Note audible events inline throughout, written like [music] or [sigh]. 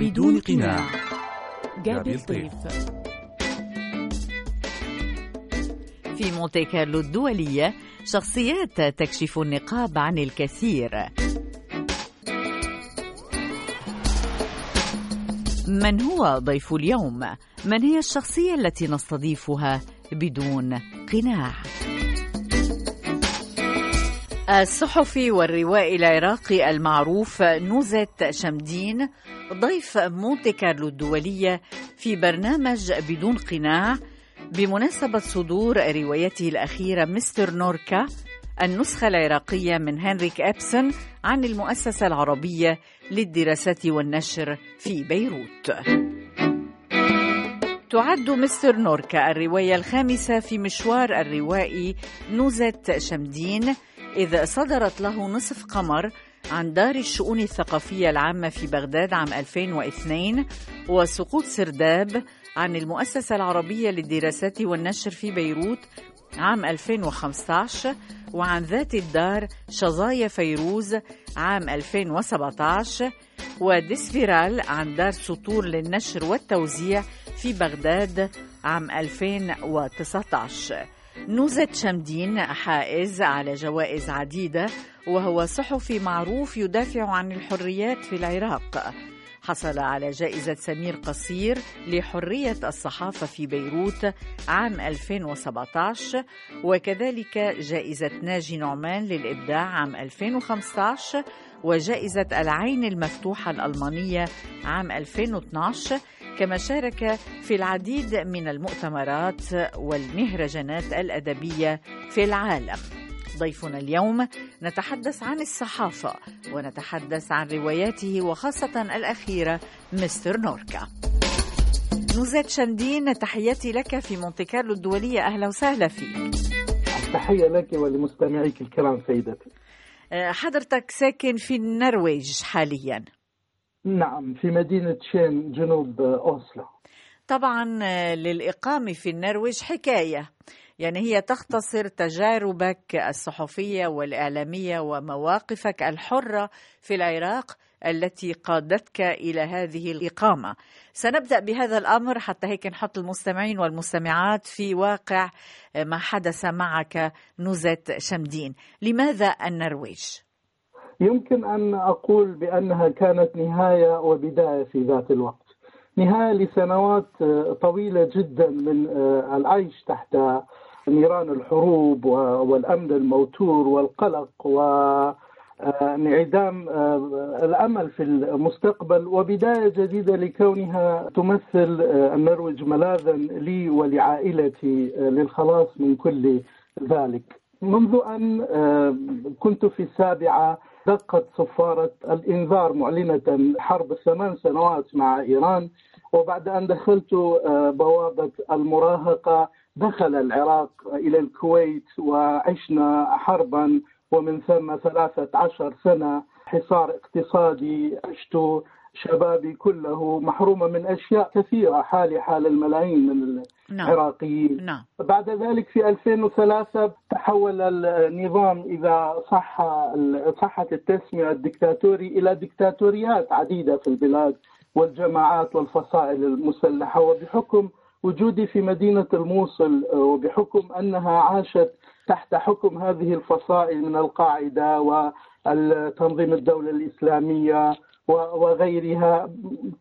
بدون قناع. جابي الطيف في مونتي كارلو الدولية شخصيات تكشف النقاب عن الكثير. من هو ضيف اليوم؟ من هي الشخصية التي نستضيفها بدون قناع؟ الصحفي والروائي العراقي المعروف نوزت شمدين ضيف مونتي كارلو الدولية في برنامج بدون قناع بمناسبة صدور روايته الأخيرة مستر نوركا النسخة العراقية من هنريك أبسون عن المؤسسة العربية للدراسات والنشر في بيروت. تعد مستر نوركا الرواية الخامسة في مشوار الروائي نوزت شمدين إذ صدرت له نصف قمر عن دار الشؤون الثقافية العامة في بغداد عام 2002 وسقوط سرداب عن المؤسسة العربية للدراسات والنشر في بيروت عام 2015 وعن ذات الدار شظايا فيروز عام 2017 وديسفيرال عن دار سطور للنشر والتوزيع في بغداد عام 2019 نوزت شمدين حائز على جوائز عديدة وهو صحفي معروف يدافع عن الحريات في العراق. حصل على جائزة سمير قصير لحرية الصحافة في بيروت عام 2017 وكذلك جائزة ناجي نعمان للإبداع عام 2015 وجائزة العين المفتوحة الألمانية عام 2012 كما شارك في العديد من المؤتمرات والمهرجانات الأدبية في العالم. ضيفنا اليوم نتحدث عن الصحافة ونتحدث عن رواياته وخاصة الأخيرة مستر نوركا. نوزات شندين تحياتي لك في مونتي كارلو الدولية. أهلا وسهلا فيك. تحية لك ولمستمعيك الكرام سيدتي. حضرتك ساكن في النرويج حاليا. نعم في مدينة شين جنوب أوسلو. طبعا للإقامة في النرويج حكاية. يعني هي تختصر تجاربك الصحفية والإعلامية ومواقفك الحرة في العراق التي قادتك إلى هذه الإقامة. سنبدأ بهذا الأمر حتى هيك نحط المستمعين والمستمعات في واقع ما حدث معك نزت شمدين. لماذا النرويج؟ يمكن أن أقول بأنها كانت نهاية وبداية في ذات الوقت نهاية لسنوات طويلة جدا من العيش تحت نيران الحروب والأمن الموتور والقلق و انعدام الأمل في المستقبل وبداية جديدة لكونها تمثل النرويج ملاذا لي ولعائلتي للخلاص من كل ذلك. منذ أن كنت في السابعة دقت صفارة الإنذار معلنة حرب الثمان سنوات مع إيران وبعد أن دخلت بوابة المراهقة دخل العراق إلى الكويت وعشنا حربا ومن ثم ثلاثة عشر سنة حصار اقتصادي عشت شبابي كله محرومة من أشياء كثيرة حالي حال الملايين من العراقيين. نعم. بعد ذلك في 2003 تحول النظام إذا صح صحت التسمية الدكتاتوري إلى دكتاتوريات عديدة في البلاد والجماعات والفصائل المسلحة. وبحكم وجودي في مدينة الموصل وبحكم أنها عاشت تحت حكم هذه الفصائل من القاعدة والتنظيم الدولة الإسلامية وغيرها.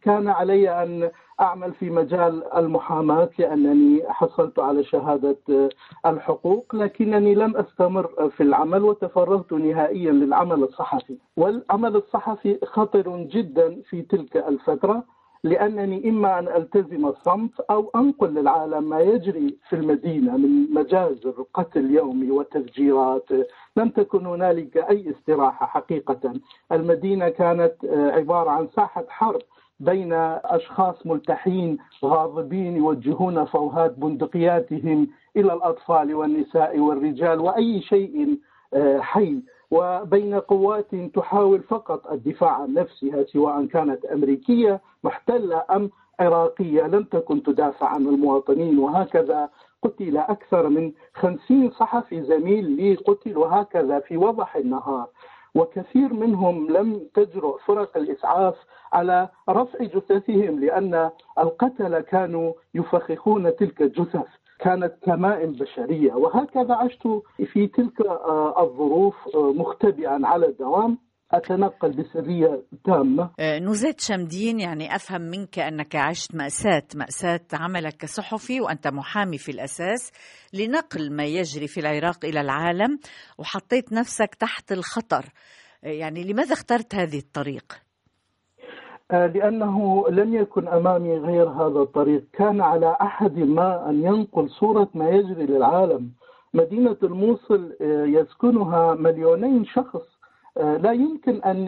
كان علي أن أعمل في مجال المحاماة لأنني حصلت على شهادة الحقوق لكنني لم أستمر في العمل وتفرغت نهائيا للعمل الصحفي. والعمل الصحفي خطر جدا في تلك الفترة. لأنني إما أن ألتزم الصمت أو أنقل للعالم ما يجري في المدينة من مجازر قتل يومي وتفجيرات لم تكن هنالك أي استراحة حقيقة. المدينة كانت عبارة عن ساحة حرب بين أشخاص ملتحين غاضبين يوجهون فوهات بندقياتهم إلى الأطفال والنساء والرجال وأي شيء حي. وبين قوات تحاول فقط الدفاع عن نفسها سواء كانت أمريكية محتلة أم عراقية. لم تكن تدافع عن المواطنين وهكذا قتل أكثر من خمسين صحفي زميل لي قتل وهكذا في وضح النهار. وكثير منهم لم تجرؤ فرق الإسعاف على رفع جثثهم لأن القتله كانوا يفخخون تلك الجثث. كانت كمائن بشرية. وهكذا عشت في تلك آه، الظروف آه، مختبئا على الدوام أتنقل بسرية تامة. آه، نوزات شمدين يعني أفهم منك أنك عشت مأساة مأساة عملك كصحفي وأنت محامي في الأساس لنقل ما يجري في العراق إلى العالم وحطيت نفسك تحت الخطر. يعني لماذا اخترت هذه الطريق؟ آه، لأنه لم يكن أمامي غير هذا الطريق. كان على أحد ما أن ينقل صورة ما يجري للعالم. مدينة الموصل يسكنها مليونين شخص. آه، لا يمكن أن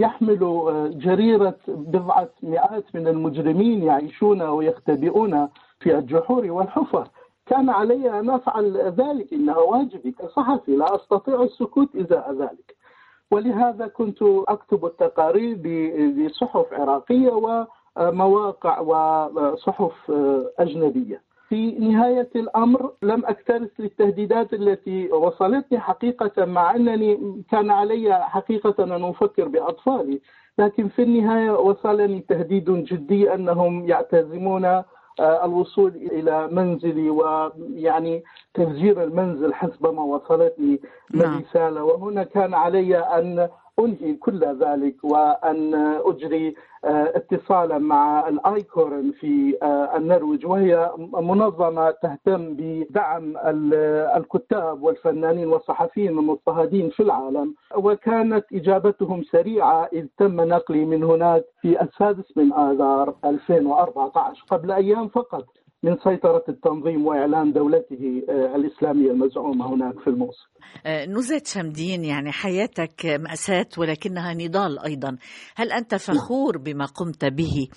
يحملوا آه، جريرة بضعة مئات من المجرمين يعيشون ويختبئون في الجحور والحفر. كان علي أن أفعل ذلك انه واجبي. كصحفي لا أستطيع السكوت إزاء ذلك. ولهذا كنت أكتب التقارير بصحف عراقية ومواقع وصحف أجنبية. في نهاية الأمر لم أكترث للتهديدات التي وصلتني حقيقة مع أنني كان علي حقيقة أن أفكر بأطفالي لكن في النهاية وصلني تهديد جدي أنهم يعتزمون الوصول إلى منزلي ويعني تفجير المنزل حسب ما وصلتني من نعم. وهنا كان علي أن أنهي كل ذلك وأن أجري آه، اتصالا مع الايكورن في آه، النرويج وهي منظمة تهتم بدعم الكتاب والفنانين والصحفيين المضطهدين في العالم. وكانت إجابتهم سريعة إذ تم نقلي من هناك في السادس من آذار 2014 قبل أيام فقط. من سيطرة التنظيم وإعلان دولته آه، الإسلامية المزعومة هناك في الموصل آه، نزهة شمدين يعني حياتك مأساة ولكنها نضال أيضا. هل أنت فخور بما قمت به؟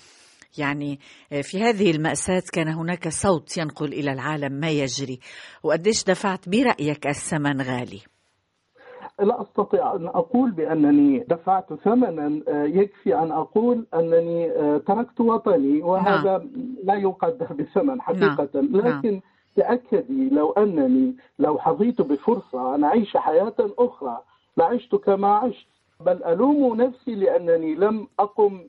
يعني آه، في هذه المأساة كان هناك صوت ينقل إلى العالم ما يجري وقديش دفعت برأيك الثمن غالي؟ لا أستطيع أن أقول بأنني دفعت ثمنا آه، يكفي أن أقول أنني آه، تركت وطني وهذا نعم. لا يقدر بثمن حقيقة نعم. لكن نعم. تأكدي لو أنني لو حظيت بفرصة أن أعيش حياة أخرى لعشت كما عشت بل ألوم نفسي لأنني لم أقم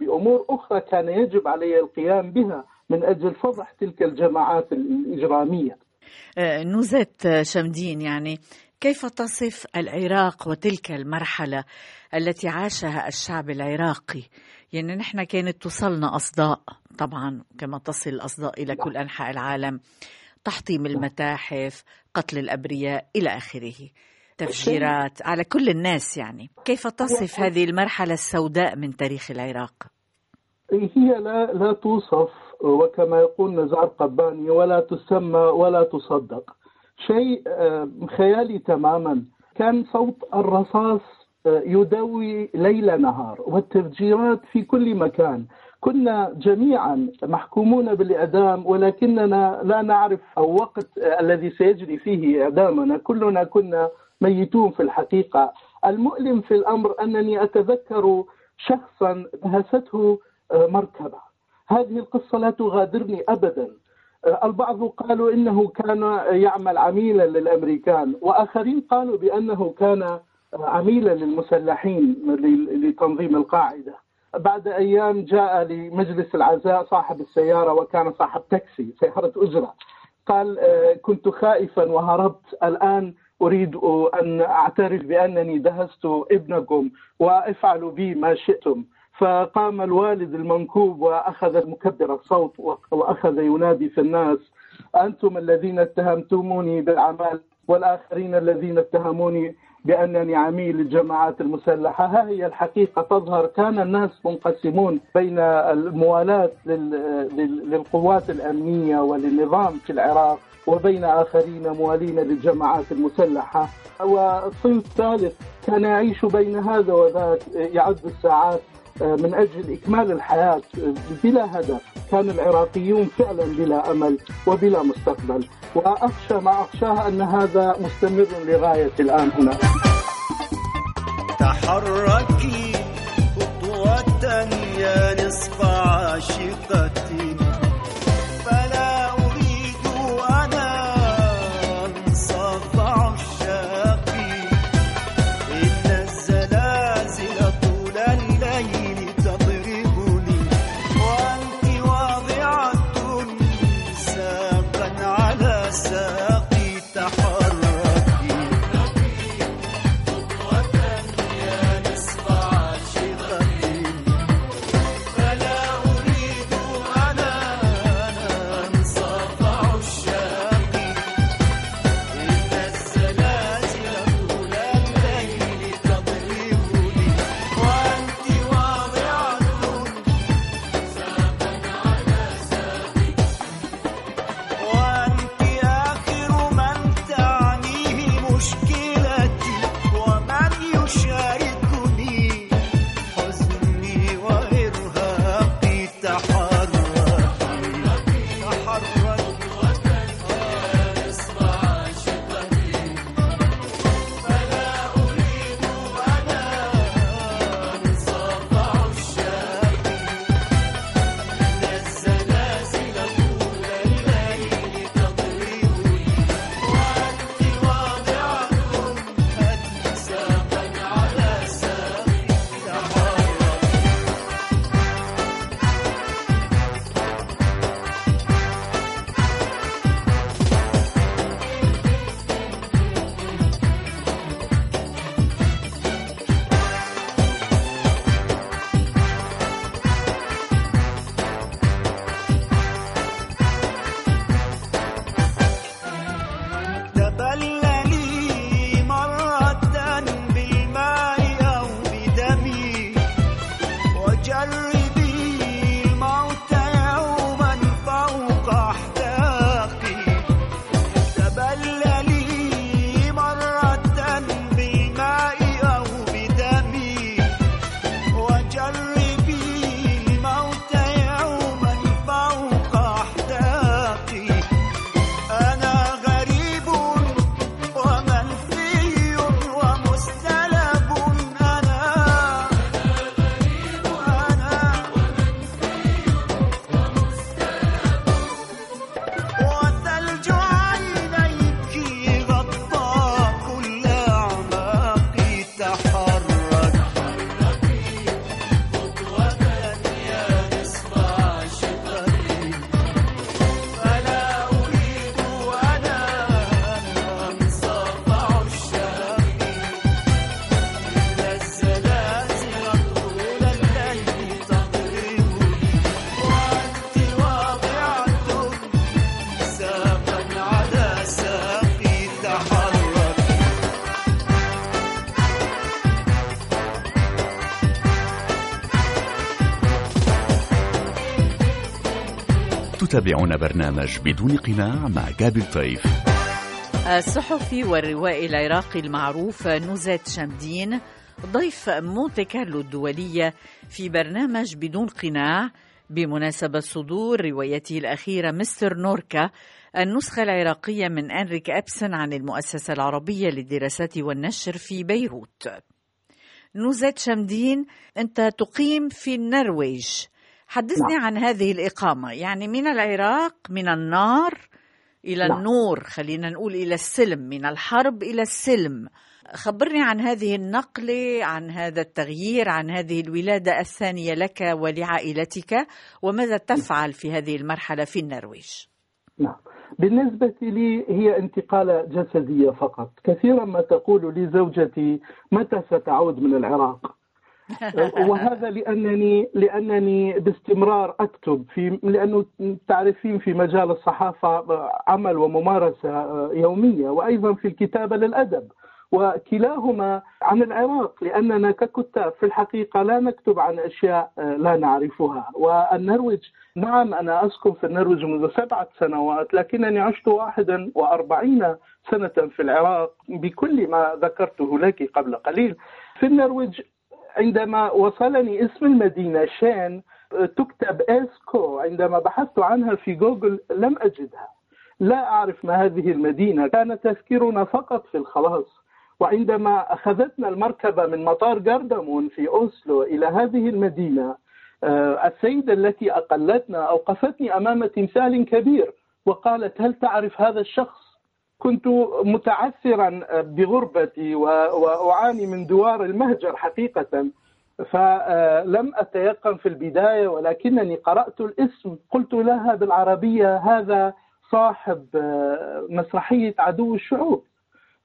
بأمور أخرى كان يجب علي القيام بها من أجل فضح تلك الجماعات الإجرامية. آه، نوزة شمدين يعني كيف تصف العراق وتلك المرحلة التي عاشها الشعب العراقي؟ يعني نحن كانت توصلنا أصداء طبعا كما تصل الأصداء إلى كل أنحاء العالم تحطيم المتاحف قتل الأبرياء إلى آخره تفجيرات على كل الناس يعني. كيف تصف هذه المرحلة السوداء من تاريخ العراق؟ هي لا لا توصف وكما يقول نزار قباني ولا تسمى ولا تصدق. شيء آه، خيالي تماما. كان صوت الرصاص آه، يدوي ليل نهار والتفجيرات في كل مكان. كنا جميعا محكومون بالإعدام ولكننا لا نعرف الوقت آه، الذي سيجري فيه إعدامنا. كلنا كنا ميتون في الحقيقة. المؤلم في الأمر أنني أتذكر شخصا دهسته مركبة. هذه القصة لا تغادرني ابدا. البعض قالوا إنه كان يعمل عميلا للأمريكان وآخرين قالوا بأنه كان عميلا للمسلحين لتنظيم القاعدة. بعد أيام جاء لمجلس العزاء صاحب السيارة وكان صاحب تاكسي سيارة اجره قال كنت خائفا وهربت. الآن أريد أن أعترف بأنني دهست ابنكم وافعلوا بي ما شئتم. فقام الوالد المنكوب وأخذ مكبر الصوت وأخذ ينادي في الناس أنتم الذين اتهمتموني بالأعمال والآخرين الذين اتهموني بأنني عميل للجماعات المسلحة. ها هي الحقيقة تظهر. كان الناس منقسمون بين الموالاه للقوات الأمنية وللنظام في العراق وبين آخرين موالين للجماعات المسلحة. والصنف الثالث كان يعيش بين هذا وذاك يعد الساعات من أجل إكمال الحياة بلا هدف. كان العراقيون فعلا بلا أمل وبلا مستقبل. وأخشى ما أخشاه أن هذا مستمر لغاية الآن هنا. تحركي خطوة يا نصف عاشقتي. تتابعون برنامج بدون قناع مع جابي الطيف الصحفي والروائي العراقي المعروف نوزيت شمدين ضيف مونتي كارلو الدولية في برنامج بدون قناع. بمناسبة صدور روايته الأخيرة مستر نوركا النسخة العراقية من أنريك أبسن عن المؤسسة العربية للدراسات والنشر في بيروت. نوزيت شمدين أنت تقيم في النرويج. حدثني نعم. عن هذه الإقامة. يعني من العراق من النار إلى نعم. النور خلينا نقول إلى السلم من الحرب إلى السلم. خبرني عن هذه النقلة عن هذا التغيير عن هذه الولادة الثانية لك ولعائلتك وماذا تفعل في هذه المرحلة في النرويج؟ نعم. بالنسبة لي هي انتقالة جسدية فقط. كثيرا ما تقول لي زوجتي متى ستعود من العراق؟ [laughs] وهذا لانني لأنني باستمرار أكتب في لأنه تعرفين في مجال الصحافة عمل وممارسة يومية وأيضا في الكتابة للأدب. وكلاهما عن العراق لأننا ككتاب في الحقيقة لا نكتب عن أشياء لا نعرفها. والنرويج نعم أنا أسكن في النرويج منذ سبعة سنوات لكنني عشت 41 سنة في العراق بكل ما ذكرته لك قبل قليل. في النرويج عندما وصلني اسم المدينة شين تكتب إسكو. عندما بحثت عنها في جوجل لم أجدها. لا أعرف ما هذه المدينة. كان تذكيرنا فقط في الخلاص. وعندما أخذتنا المركبة من مطار جاردامون في أوسلو إلى هذه المدينة السيدة التي أقلتنا أوقفتني أمام تمثال كبير وقالت هل تعرف هذا الشخص؟ كنت متعثرا بغربتي وأعاني من دوار المهجر حقيقة. فلم أتيقن في البداية ولكنني قرأت الاسم. قلت لها بالعربية هذا صاحب مسرحية عدو الشعوب.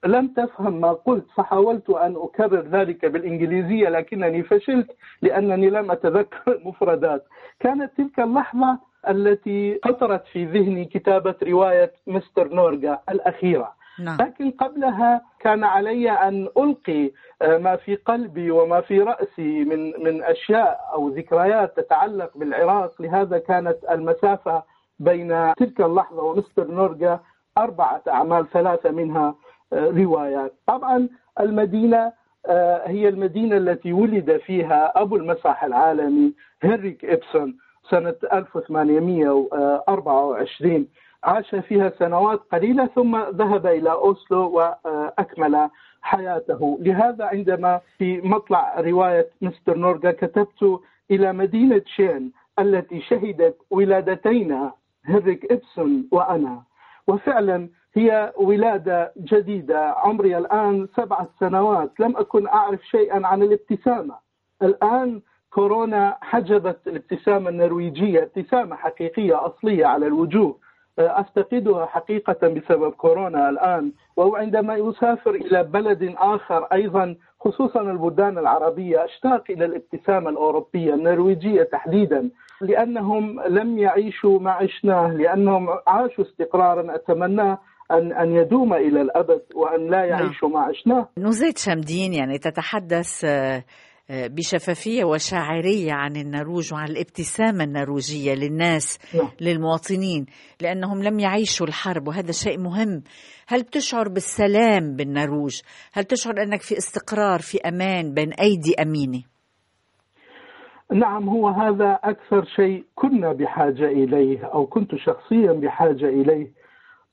لم تفهم ما قلت فحاولت أن أكرر ذلك بالإنجليزية لكنني فشلت لأنني لم أتذكر المفردات. كانت تلك اللحظة التي خطرت في ذهني كتابة رواية مستر نورجا الأخيرة. نعم. لكن قبلها كان علي أن ألقي ما في قلبي وما في رأسي من من أشياء أو ذكريات تتعلق بالعراق. لهذا كانت المسافة بين تلك اللحظة ومستر نورجا أربعة أعمال ثلاثة منها روايات. طبعا المدينة هي المدينة التي ولد فيها أبو المسرح العالمي هنريك إبسون. سنة 1824 عاش فيها سنوات قليلة ثم ذهب إلى أوسلو وأكمل حياته. لهذا عندما في مطلع رواية مستر نورجا كتبت إلى مدينة شين التي شهدت ولادتينا هنريك إبسون وأنا. وفعلا هي ولادة جديدة عمري الآن سبعة سنوات. لم أكن أعرف شيئا عن الابتسامة. الآن كورونا حجبت الابتسامة النرويجية ابتسامة حقيقية أصلية على الوجوه. أفتقدها حقيقة بسبب كورونا الآن. وهو عندما يسافر إلى بلد آخر أيضا خصوصا البلدان العربية أشتاق إلى الابتسامة الأوروبية النرويجية تحديدا لأنهم لم يعيشوا ما عشناه لأنهم عاشوا استقرارا. أتمنى أن أن يدوم إلى الأبد وأن لا يعيشوا ما عشناه. نزيد شمدين يعني تتحدث بشفافية وشاعرية عن النرويج وعن الابتسامة النرويجية للناس نعم. للمواطنين لأنهم لم يعيشوا الحرب وهذا شيء مهم. هل تشعر بالسلام بالنرويج؟ هل تشعر أنك في استقرار في أمان بين أيدي أمينة؟ نعم هو هذا أكثر شيء كنا بحاجة إليه أو كنت شخصيا بحاجة إليه.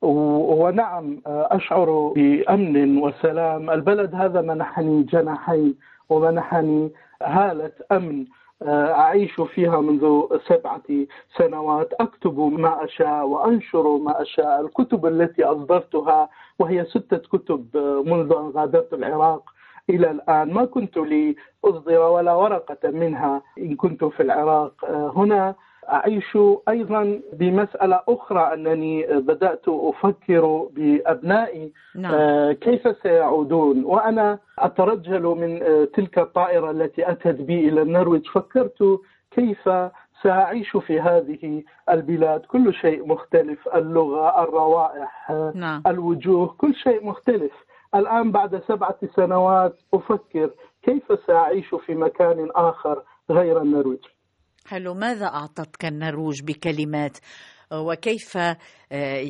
و- ونعم أشعر بأمن وسلام. البلد هذا منحني جناحين. ومنحني هالة أمن أعيش فيها منذ سبعة سنوات. أكتب ما أشاء وأنشر ما أشاء. الكتب التي أصدرتها وهي ستة كتب منذ أن غادرت العراق إلى الآن. ما كنت لأصدر ولا ورقة منها إن كنت في العراق. هنا أعيش أيضا بمسألة أخرى أنني بدأت أفكر بأبنائي نعم. آه، كيف سيعودون؟ وأنا أترجل من آه، تلك الطائرة التي أتت بي إلى النرويج. فكرت كيف سأعيش في هذه البلاد. كل شيء مختلف اللغة الروائح نعم. الوجوه كل شيء مختلف. الآن بعد سبعة سنوات أفكر كيف سأعيش في مكان آخر غير النرويج. حلو ماذا أعطتك النرويج بكلمات؟ وكيف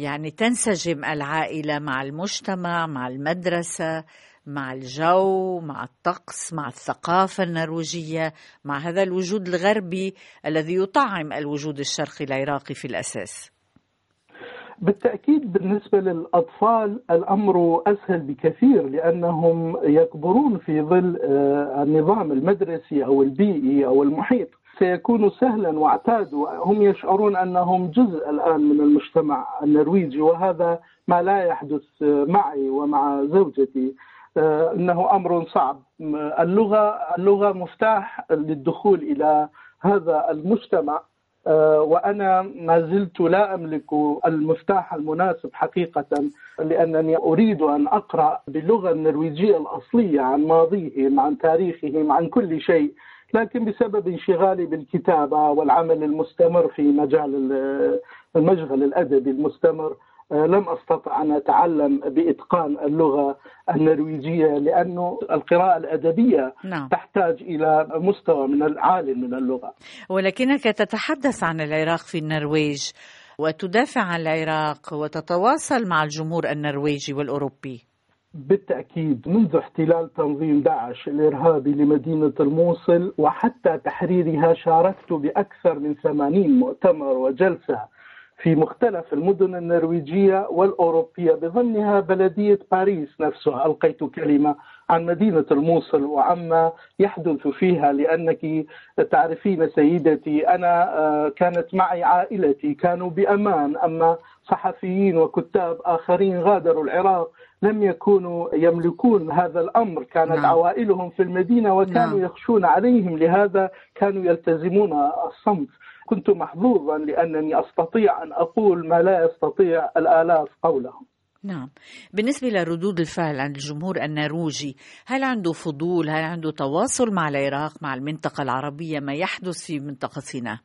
يعني تنسجم العائلة مع المجتمع مع المدرسة مع الجو مع الطقس مع الثقافة النرويجية مع هذا الوجود الغربي الذي يطعم الوجود الشرقي العراقي في الأساس؟ بالتأكيد بالنسبة للأطفال الأمر أسهل بكثير لأنهم يكبرون في ظل آه، النظام المدرسي أو البيئي أو المحيط. سيكون سهلا واعتادوا هم يشعرون أنهم جزء الآن من المجتمع النرويجي وهذا ما لا يحدث معي ومع زوجتي. آه، إنه أمر صعب. اللغة اللغة مفتاح للدخول إلى هذا المجتمع. آه، وأنا ما زلت لا أملك المفتاح المناسب حقيقة لأنني أريد أن أقرأ باللغة النرويجية الأصلية عن ماضيهم عن تاريخهم عن كل شيء. لكن بسبب انشغالي بالكتابة والعمل المستمر في مجال المشغل الأدبي المستمر آه، لم أستطع أن أتعلم بإتقان اللغة النرويجية لأنه القراءة الأدبية نعم. تحتاج إلى مستوى من العالي من اللغة. ولكنك تتحدث عن العراق في النرويج وتدافع عن العراق وتتواصل مع الجمهور النرويجي والأوروبي. بالتأكيد منذ احتلال تنظيم داعش الإرهابي لمدينة الموصل وحتى تحريرها شاركت بأكثر من 80 مؤتمر وجلسة في مختلف المدن النرويجية والأوروبية. بضمنها بلدية باريس نفسها ألقيت كلمة عن مدينة الموصل وعما يحدث فيها لأنك تعرفين سيدتي أنا آه، كانت معي عائلتي كانوا بأمان. أما صحفيين وكتاب آخرين غادروا العراق لم يكونوا يملكون هذا الأمر. كانت نعم. عوائلهم في المدينة وكانوا نعم. يخشون عليهم لهذا كانوا يلتزمون الصمت. كنت محظوظا لأنني أستطيع أن أقول ما لا يستطيع الآلاف قولهم نعم. بالنسبة لردود الفعل عند الجمهور النرويجي هل عنده فضول هل عنده تواصل مع العراق مع المنطقة العربية ما يحدث في منطقة سيناء؟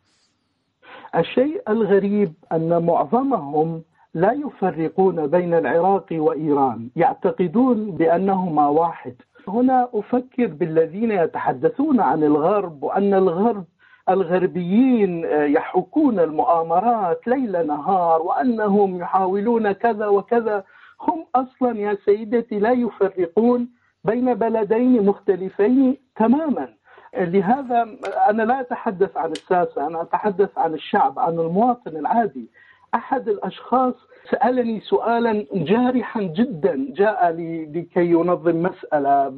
الشيء الغريب أن معظمهم لا يفرقون بين العراق وإيران يعتقدون بأنهما واحد. هنا أفكر بالذين يتحدثون عن الغرب وأن الغرب الغربيين يحكون المؤامرات ليل نهار وأنهم يحاولون كذا وكذا. هم أصلا يا سيدتي لا يفرقون بين بلدين مختلفين تماما. لهذا أنا لا أتحدث عن الساسه أنا أتحدث عن الشعب عن المواطن العادي أحد الأشخاص سألني سؤالا جارحا جدا جاء لي لكي ينظم مسألة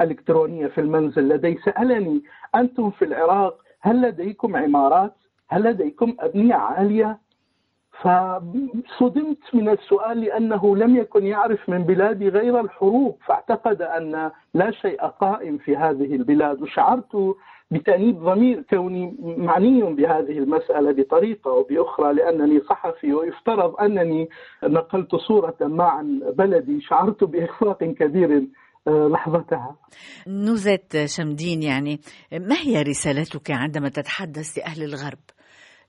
إلكترونية في المنزل لدي سألني أنتم في العراق هل لديكم عمارات؟ هل لديكم أبنية عالية؟ فصدمت من السؤال لأنه لم يكن يعرف من بلادي غير الحروب فاعتقد أن لا شيء قائم في هذه البلاد وشعرت بتأنيب ضمير كوني معني بهذه المسألة بطريقة أو بأخرى لأنني صحفي ويفترض أنني نقلت صورة ما عن بلدي شعرت بإخفاق كبير لحظتها. نوزت شمدين يعني ما هي رسالتك عندما تتحدث لأهل الغرب؟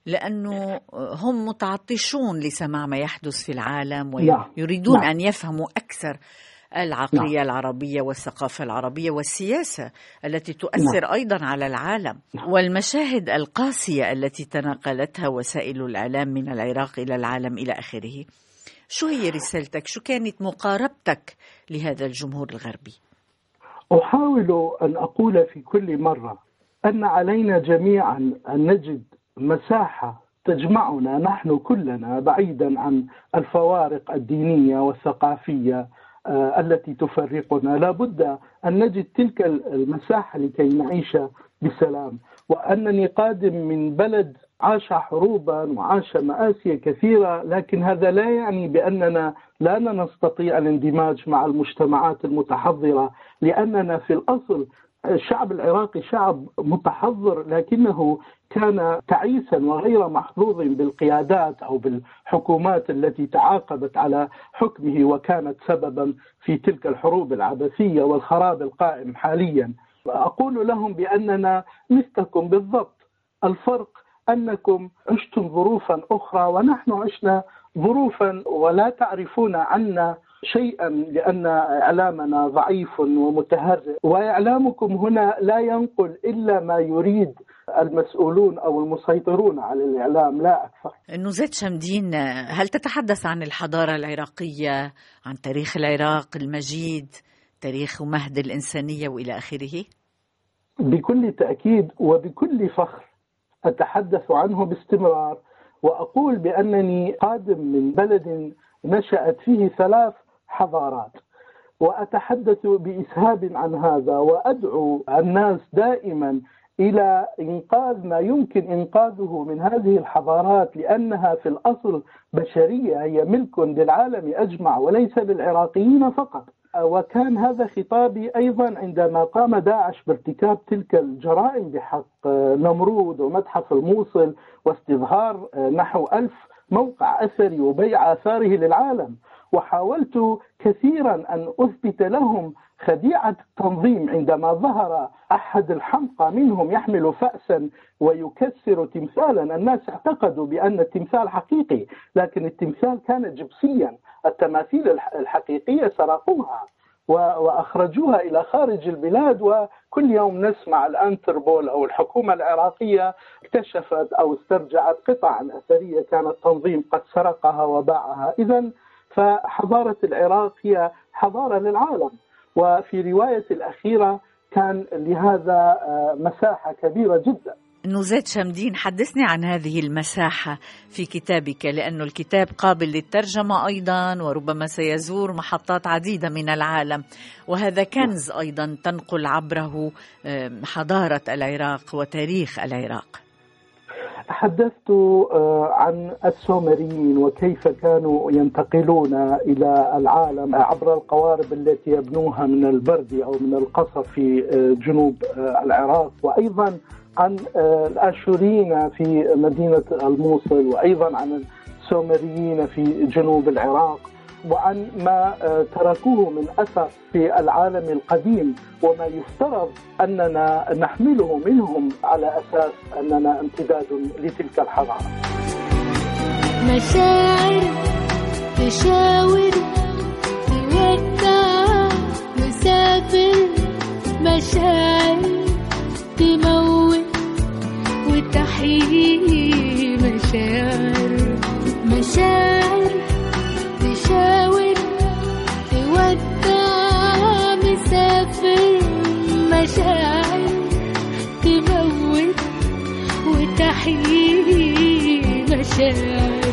لأنه هم متعطشون لسماع ما يحدث في العالم نعم. ويريدون نعم. أن يفهموا أكثر العقلية نعم. العربية والثقافة العربية والسياسة التي تؤثر نعم. أيضا على العالم نعم. والمشاهد القاسية التي تناقلتها وسائل الإعلام من العراق إلى العالم إلى آخره شو هي رسالتك؟ شو كانت مقاربتك لهذا الجمهور الغربي؟ أحاول أن أقول في كل مرة أن علينا جميعا أن نجد مساحة تجمعنا نحن كلنا بعيدا عن الفوارق الدينية والثقافية آه، التي تفرقنا. لا بد أن نجد تلك المساحة لكي نعيش بسلام. وأنني قادم من بلد عاش حروبا وعاش مآسي كثيرة لكن هذا لا يعني بأننا لا نستطيع الاندماج مع المجتمعات المتحضرة لأننا في الأصل الشعب العراقي شعب متحضر لكنه كان تعيسا وغير محظوظ بالقيادات أو بالحكومات التي تعاقبت على حكمه وكانت سببا في تلك الحروب العبثية والخراب القائم حاليا. أقول لهم بأننا مثلكم بالضبط الفرق أنكم عشتم ظروفا أخرى ونحن عشنا ظروفا ولا تعرفون عنا شيئا لأن إعلامنا ضعيف ومتهرئ وإعلامكم هنا لا ينقل إلا ما يريد المسؤولون أو المسيطرون على الإعلام لا أكثر. نوزيت شمدين هل تتحدث عن الحضارة العراقية، عن تاريخ العراق المجيد، تاريخ ومهد الإنسانية وإلى آخره؟ بكل تأكيد وبكل فخر أتحدث عنه باستمرار وأقول بأنني قادم من بلد نشأت فيه ثلاث حضارات. وأتحدث بإسهاب عن هذا وأدعو الناس دائما إلى إنقاذ ما يمكن إنقاذه من هذه الحضارات لأنها في الأصل بشرية هي ملك للعالم أجمع وليس للعراقيين فقط. وكان هذا خطابي أيضا عندما قام داعش بارتكاب تلك الجرائم بحق نمرود ومتحف الموصل واستظهار نحو ألف موقع أثري وبيع آثاره للعالم. وحاولت كثيرا أن أثبت لهم خديعة التنظيم عندما ظهر أحد الحمقى منهم يحمل فاسا ويكسر تمثالا. الناس اعتقدوا بأن التمثال حقيقي لكن التمثال كان جبسيا. التماثيل الحقيقية سرقوها وأخرجوها إلى خارج البلاد وكل يوم نسمع الأنتربول أو الحكومة العراقية اكتشفت أو استرجعت قطعا أثرية كان التنظيم قد سرقها وباعها. اذا فحضارة العراق هي حضارة للعالم. وفي رواية الأخيرة كان لهذا مساحة كبيرة جدا. نوزيت شمدين حدثني عن هذه المساحة في كتابك لأن الكتاب قابل للترجمة أيضا وربما سيزور محطات عديدة من العالم. وهذا كنز أيضا تنقل عبره حضارة العراق وتاريخ العراق. تحدثت عن السومريين وكيف كانوا ينتقلون إلى العالم عبر القوارب التي يبنوها من البرد أو من القصب في جنوب العراق. وأيضا عن الآشوريين في مدينة الموصل وأيضا عن السومريين في جنوب العراق. وعن ما تركوه من اثر في العالم القديم وما يفترض أننا نحمله منهم على أساس أننا امتداد لتلك الحضارة. مشاعر تشاور تودع مسافر مشاعر تموت وتحيي مشاعر مشاعر تشاور تودع مسافر مشاعر تموت وتحيي مشاعر.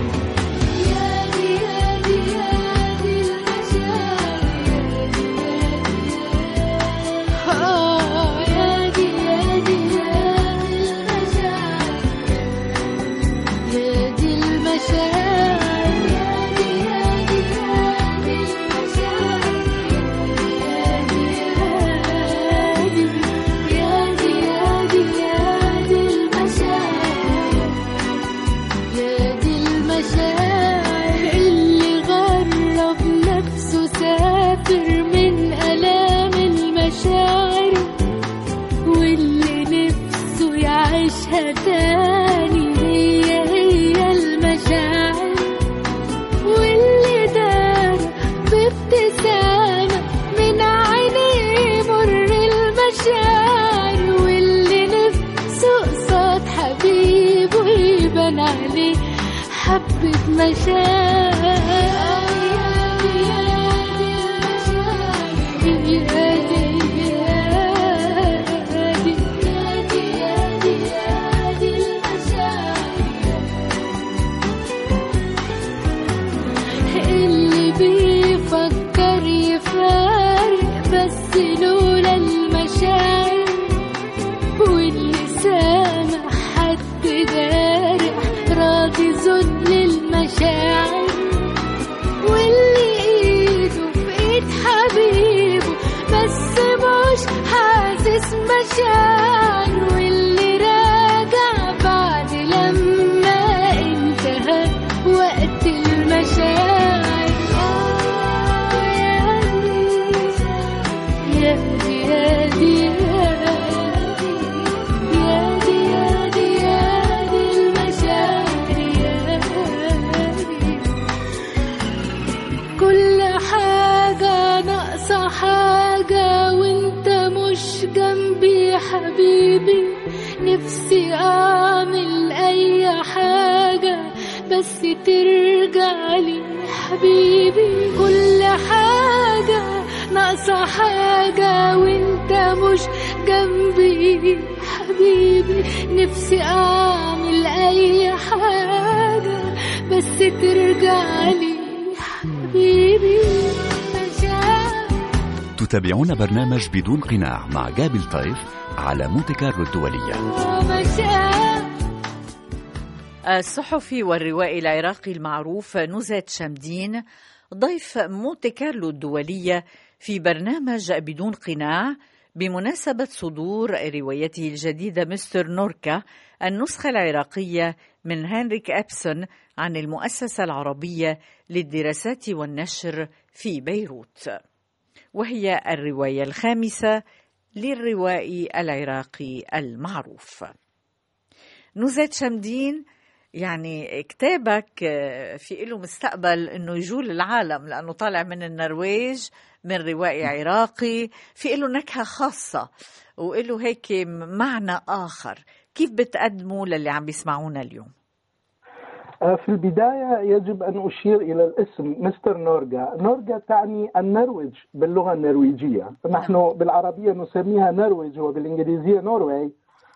حبة مشاعر نفسي أعمل أي حاجة بس ترجع لي حبيبي كل حاجة. ناقصة حاجة وانت مش جنبي حبيبي. نفسي أعمل أي حاجة بس ترجع لي حبيبي. تتابعون برنامج بدون قناع مع جابل طيف على مونتي كارلو الدولية. الصحفي والروائي العراقي المعروف نزات شمدين ضيف مونتي كارلو الدولية في برنامج بدون قناع بمناسبة صدور روايته الجديدة مستر نوركا النسخة العراقية من هنريك أبسون عن المؤسسة العربية للدراسات والنشر في بيروت. وهي الرواية الخامسة للروائي العراقي المعروف. نزات شمدين يعني كتابك آه، في له مستقبل انه يجول العالم لأنه طالع من النرويج من روائي عراقي. في له نكهة خاصة وله هيك معنى آخر. كيف بتقدموا للي عم بيسمعونا اليوم؟ في البداية يجب أن أشير إلى الاسم مستر نورجا نورجا تعني النرويج باللغة النرويجية. نحن بالعربية نسميها نرويج وبالإنجليزية نوروي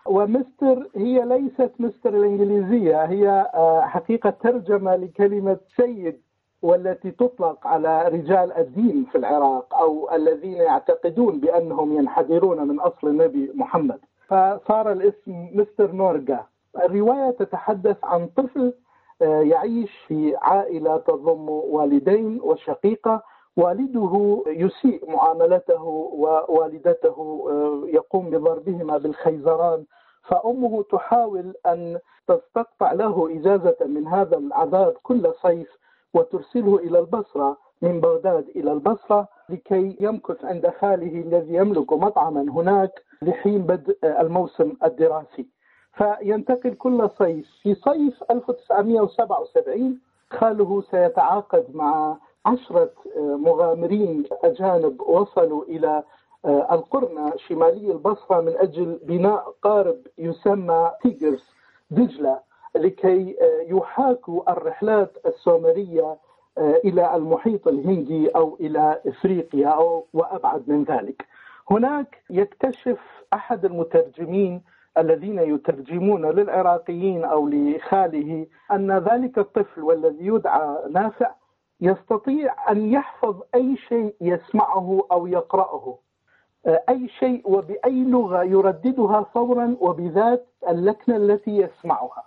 ومستر هي ليست مستر الإنجليزية هي آه، حقيقة ترجمة لكلمة سيد والتي تطلق على رجال الدين في العراق أو الذين يعتقدون بأنهم ينحدرون من أصل النبي محمد. فصار الاسم مستر نورجا الرواية تتحدث عن طفل آه، يعيش في عائلة تضم والدين وشقيقة. والده يسيء معاملته ووالدته آه، يقوم بضربهما بالخيزران. فأمه تحاول أن تستقطع له إجازة من هذا العذاب كل صيف وترسله إلى البصرة من بغداد إلى البصرة لكي يمكث عند خاله الذي يملك مطعما هناك لحين بدء الموسم الدراسي. فينتقل كل صيف. في صيف 1977 خاله سيتعاقد مع عشرة مغامرين أجانب وصلوا إلى القرنة شمالي البصرة من أجل بناء قارب يسمى تيجرز دجلة لكي يحاكوا الرحلات السومرية إلى المحيط الهندي أو إلى إفريقيا أو وأبعد من ذلك. هناك يكتشف أحد المترجمين الذين يترجمون للعراقيين أو لخاله أن ذلك الطفل والذي يدعى نافع يستطيع أن يحفظ أي شيء يسمعه أو يقرأه. أي شيء وبأي لغة يرددها فورا وبذات اللكنة التي يسمعها.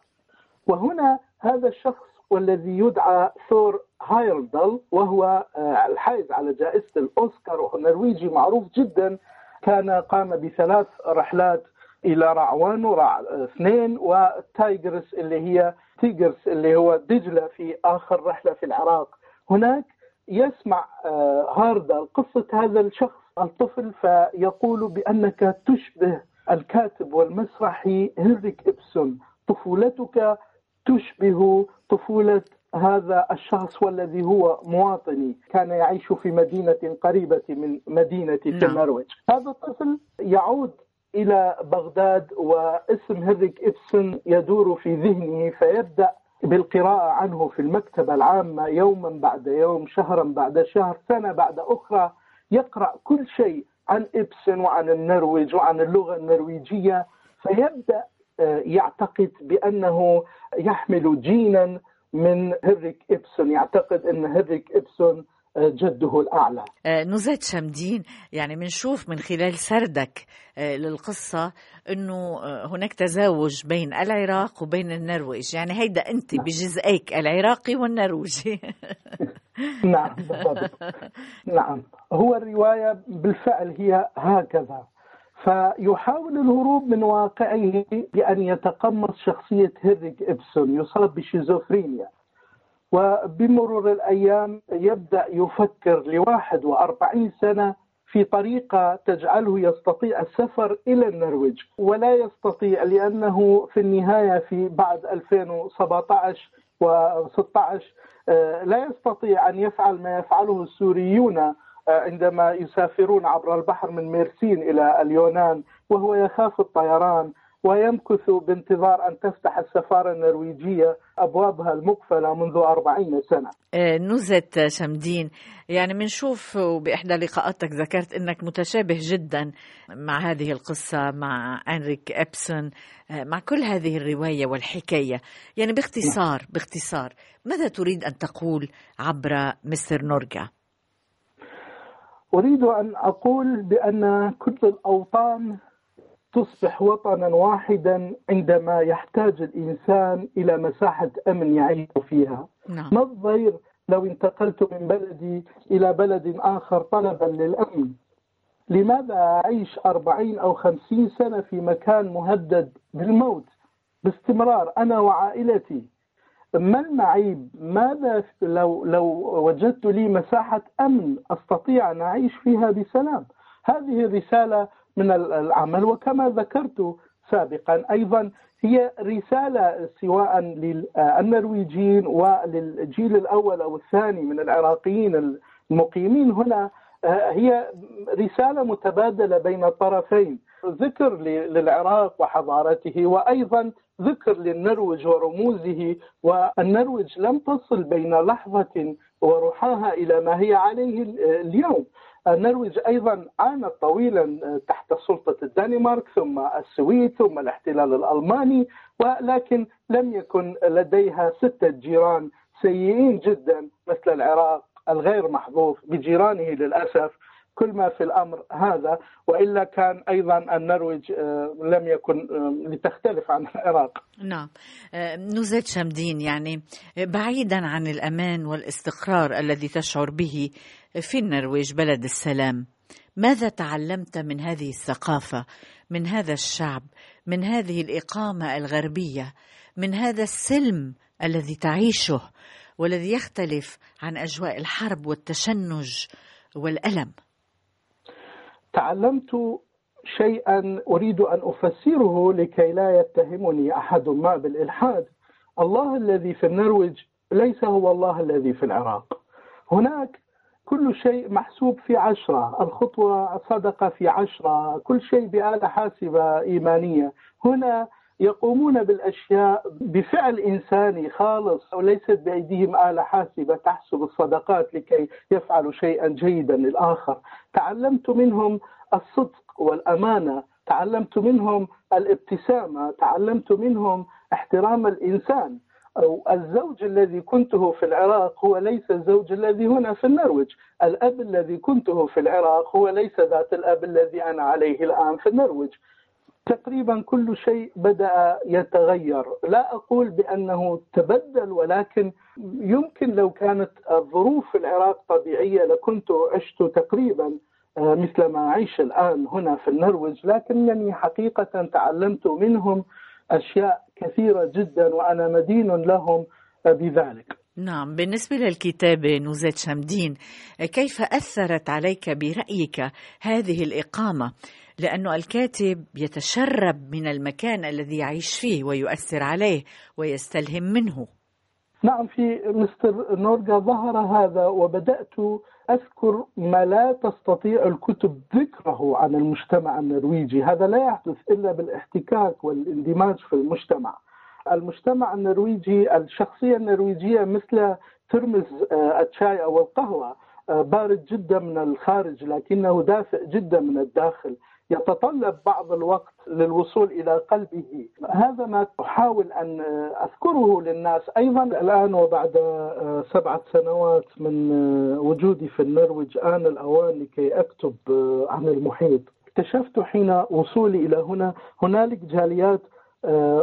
وهنا هذا الشخص والذي يدعى ثور هايردل وهو آه، الحائز على جائزة الأوسكار نرويجي معروف جدا كان قام بثلاث رحلات إلى رعوان ورع اثنين وتايجرس اللي هي تيجرس اللي هو دجلة في آخر رحلة في العراق. هناك يسمع آه، هاردا قصة هذا الشخص الطفل فيقول بأنك تشبه الكاتب والمسرحي هنريك إبسون. طفولتك تشبه طفولة هذا الشخص والذي هو مواطني. كان يعيش في مدينة قريبة من مدينة في نعم. النرويج. هذا الطفل يعود إلى بغداد واسم هنريك ابسون يدور في ذهنه فيبدأ بالقراءة عنه في المكتبة العامة يوما بعد يوم شهرا بعد شهر سنة بعد أخرى يقرأ كل شيء عن ابسون وعن النرويج وعن اللغة النرويجية فيبدأ آه، يعتقد بأنه يحمل جينا من هنريك ابسون يعتقد أن هنريك ابسون آه، جده الأعلى. آه، نزات شمدين يعني بنشوف من خلال سردك آه، للقصة أنه آه، هناك تزاوج بين العراق وبين النرويج. يعني هيدا أنت بجزئيك العراقي والنرويجي. [laughs] نعم بالضبط. نعم. هو الرواية بالفعل هي هكذا. فيحاول الهروب من واقعه بأن يتقمص شخصية هنريك إبسون يصاب بشيزوفرينيا. وبمرور الأيام يبدأ يفكر لواحد وأربعين سنة في طريقة تجعله يستطيع السفر إلى النرويج. ولا يستطيع لأنه في النهاية في بعد 2017 و16 آه، لا يستطيع أن يفعل ما يفعله السوريون آه، عندما يسافرون عبر البحر من ميرسين إلى اليونان وهو يخاف الطيران. ويمكث بانتظار أن تفتح السفارة النرويجية أبوابها المقفلة منذ أربعين سنة. آه، نزت شمدين. يعني بنشوف بإحدى لقاءاتك ذكرت أنك متشابه جدا مع هذه القصة مع أنريك إبسون آه، مع كل هذه الرواية والحكاية. يعني باختصار باختصار ماذا تريد أن تقول عبر مستر نورجا أريد أن أقول بأن كل الأوطان تصبح وطنا واحدا عندما يحتاج الإنسان إلى مساحة أمن يعيش فيها. نعم. ما الضير لو انتقلت من بلدي إلى بلد آخر طلبا للأمن؟ لماذا أعيش أربعين أو خمسين سنة في مكان مهدد بالموت باستمرار أنا وعائلتي؟ ما المعيب؟ ماذا لو لو وجدت لي مساحة أمن أستطيع أن أعيش فيها بسلام؟ هذه الرسالة من ال- العمل وكما ذكرت سابقا أيضا هي رسالة سواء للنرويجيين وللجيل الأول أو الثاني من العراقيين المقيمين هنا هي رسالة متبادلة بين الطرفين ذكر للعراق وحضارته وأيضا ذكر للنرويج ورموزه والنرويج لم تصل بين لحظة ورحاها إلى ما هي عليه ال- اليوم. النرويج أيضا عانت طويلا تحت سلطة الدنمارك ثم السويد ثم الاحتلال الألماني ولكن لم يكن لديها ستة جيران سيئين جدا مثل العراق الغير محظوظ بجيرانه للأسف. كل ما في الأمر هذا وإلا كان أيضا النرويج آه، لم يكن آه، لتختلف عن العراق. نعم. آه، نزات شمدين يعني بعيدا عن الأمان والاستقرار الذي تشعر به في النرويج بلد السلام ماذا تعلمت من هذه الثقافة من هذا الشعب من هذه الإقامة الغربية من هذا السلم الذي تعيشه والذي يختلف عن أجواء الحرب والتشنج والألم؟ تعلمت شيئا أريد أن أفسره لكي لا يتهمني أحد ما بالإلحاد. الله الذي في النرويج ليس هو الله الذي في العراق. هناك كل شيء محسوب في عشرة الخطوة صدقة في عشرة كل شيء بآلة حاسبة إيمانية. هنا يقومون بالأشياء بفعل إنساني خالص وليست بأيديهم آلة حاسبة تحسب الصدقات لكي يفعلوا شيئا جيدا للآخر. تعلمت منهم الصدق والأمانة تعلمت منهم الابتسامة تعلمت منهم احترام الإنسان. أو الزوج الذي كنته في العراق هو ليس الزوج الذي هنا في النرويج. الأب الذي كنته في العراق هو ليس ذات الأب الذي أنا عليه الآن في النرويج. تقريبا كل شيء بدأ يتغير. لا أقول بأنه تبدل ولكن يمكن لو كانت الظروف في العراق طبيعية لكنت عشت تقريبا آه، مثل ما أعيش الآن هنا في النرويج لكنني حقيقة تعلمت منهم أشياء كثيرة جدا وأنا مدين لهم بذلك. نعم. بالنسبة للكتابة نوزات شمدين كيف أثرت عليك برأيك هذه الإقامة؟ لأنه الكاتب يتشرب من المكان الذي يعيش فيه ويؤثر عليه ويستلهم منه. نعم في مستر نورجا ظهر هذا وبدأت أذكر ما لا تستطيع الكتب ذكره عن المجتمع النرويجي. هذا لا يحدث إلا بالاحتكاك والاندماج في المجتمع. المجتمع النرويجي الشخصية النرويجية مثل ترمز آه، الشاي أو القهوة آه، بارد جدا من الخارج لكنه دافئ جدا من الداخل. يتطلب بعض الوقت للوصول إلى قلبه. هذا ما أحاول أن أذكره للناس. أيضا الآن وبعد آه، سبعة سنوات من آه، وجودي في النرويج آن الأوان لكي أكتب آه، عن المحيط. اكتشفت حين وصولي إلى هنا هنالك جاليات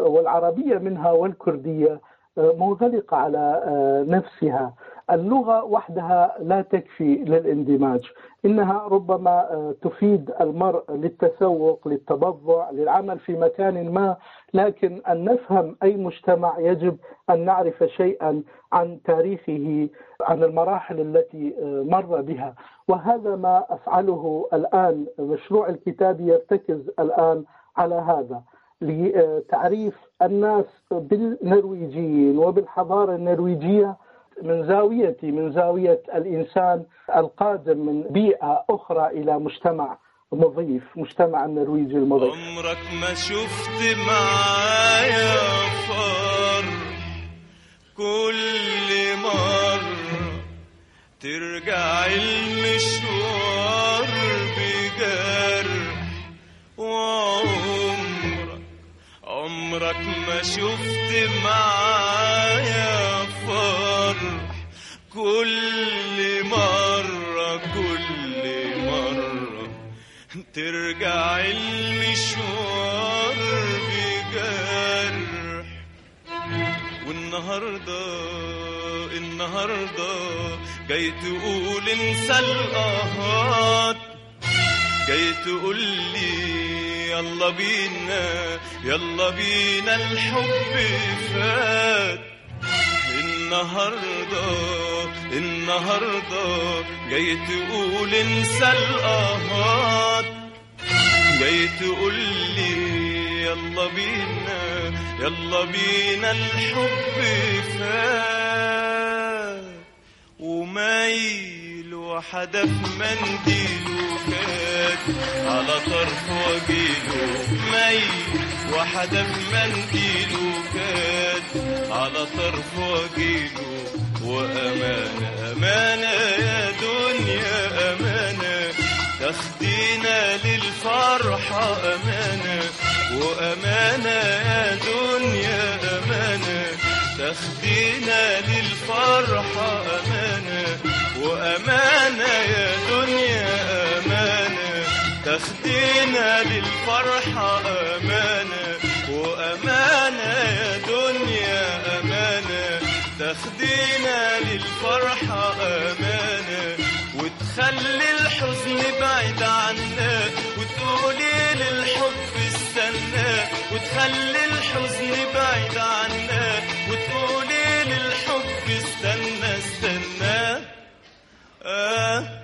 والعربية منها والكردية منغلقه على آه، نفسها. اللغة وحدها لا تكفي للاندماج. إنها ربما آه، تفيد المرء للتسوق للتبضع للعمل في مكان ما. لكن أن نفهم أي مجتمع يجب أن نعرف شيئا عن تاريخه عن المراحل التي آه، مر بها. وهذا ما أفعله الآن مشروع الكتاب يرتكز الآن على هذا. لتعريف الناس بالنرويجيين وبالحضارة النرويجية من زاويتي من زاوية الإنسان القادم من بيئة أخرى إلى مجتمع مضيف مجتمع النرويجي المضيف. عمرك ما شفت معايا فرح كل مرة ترجع المشوار. عمرك ما شفت معايا فرح كل مرة كل مرة ترجع المشوار بجرح والنهاردة النهاردة جاي تقول انسى القهات جاي تقول لي يلا بينا يلا بينا الحب فات. النهاردة النهاردة جاي تقول انسى القهات جاي تقول لي يلا بينا يلا بينا الحب فات. ومايل وحدف منديله كات على طرف وجيله مايل وحدف منديله كات على طرف وجيله وأمانة أمانة يا دنيا أمانة. تاخدينا للفرحة أمانة. وأمانة يا دنيا أمانة. تاخدينا للفرحة أمانة. وأمانة يا دنيا أمانة تاخدينا للفرحة أمانة. وأمانة يا دنيا أمانة تاخدينا للفرحة أمانة. وتخلي الحزن بعيد عنا وتقولي للحب استنى. وتخلي الحزن بعيد عنا وتقولي للحب استنى. آه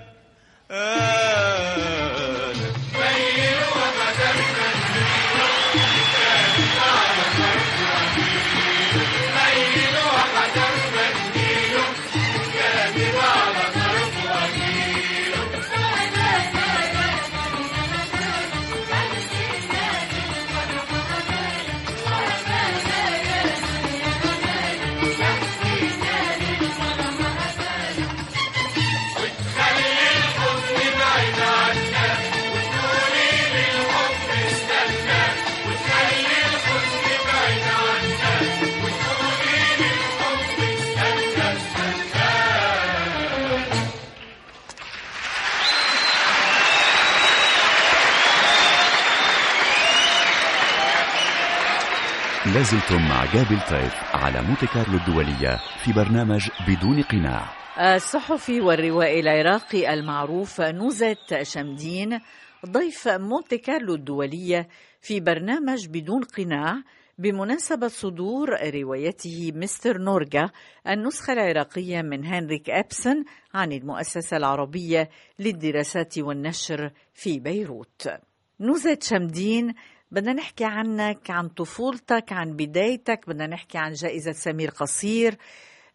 لازلتم مع جابل طيف على مونتي كارلو الدولية في برنامج بدون قناع. الصحفي والروائي العراقي المعروف نوزت شمدين ضيف مونتي كارلو الدولية في برنامج بدون قناع بمناسبة صدور روايته مستر نورجا النسخة العراقية من هنريك أبسن عن المؤسسة العربية للدراسات والنشر في بيروت. نوزت شمدين بدنا نحكي عنك عن طفولتك عن بدايتك بدنا نحكي عن جائزة سمير قصير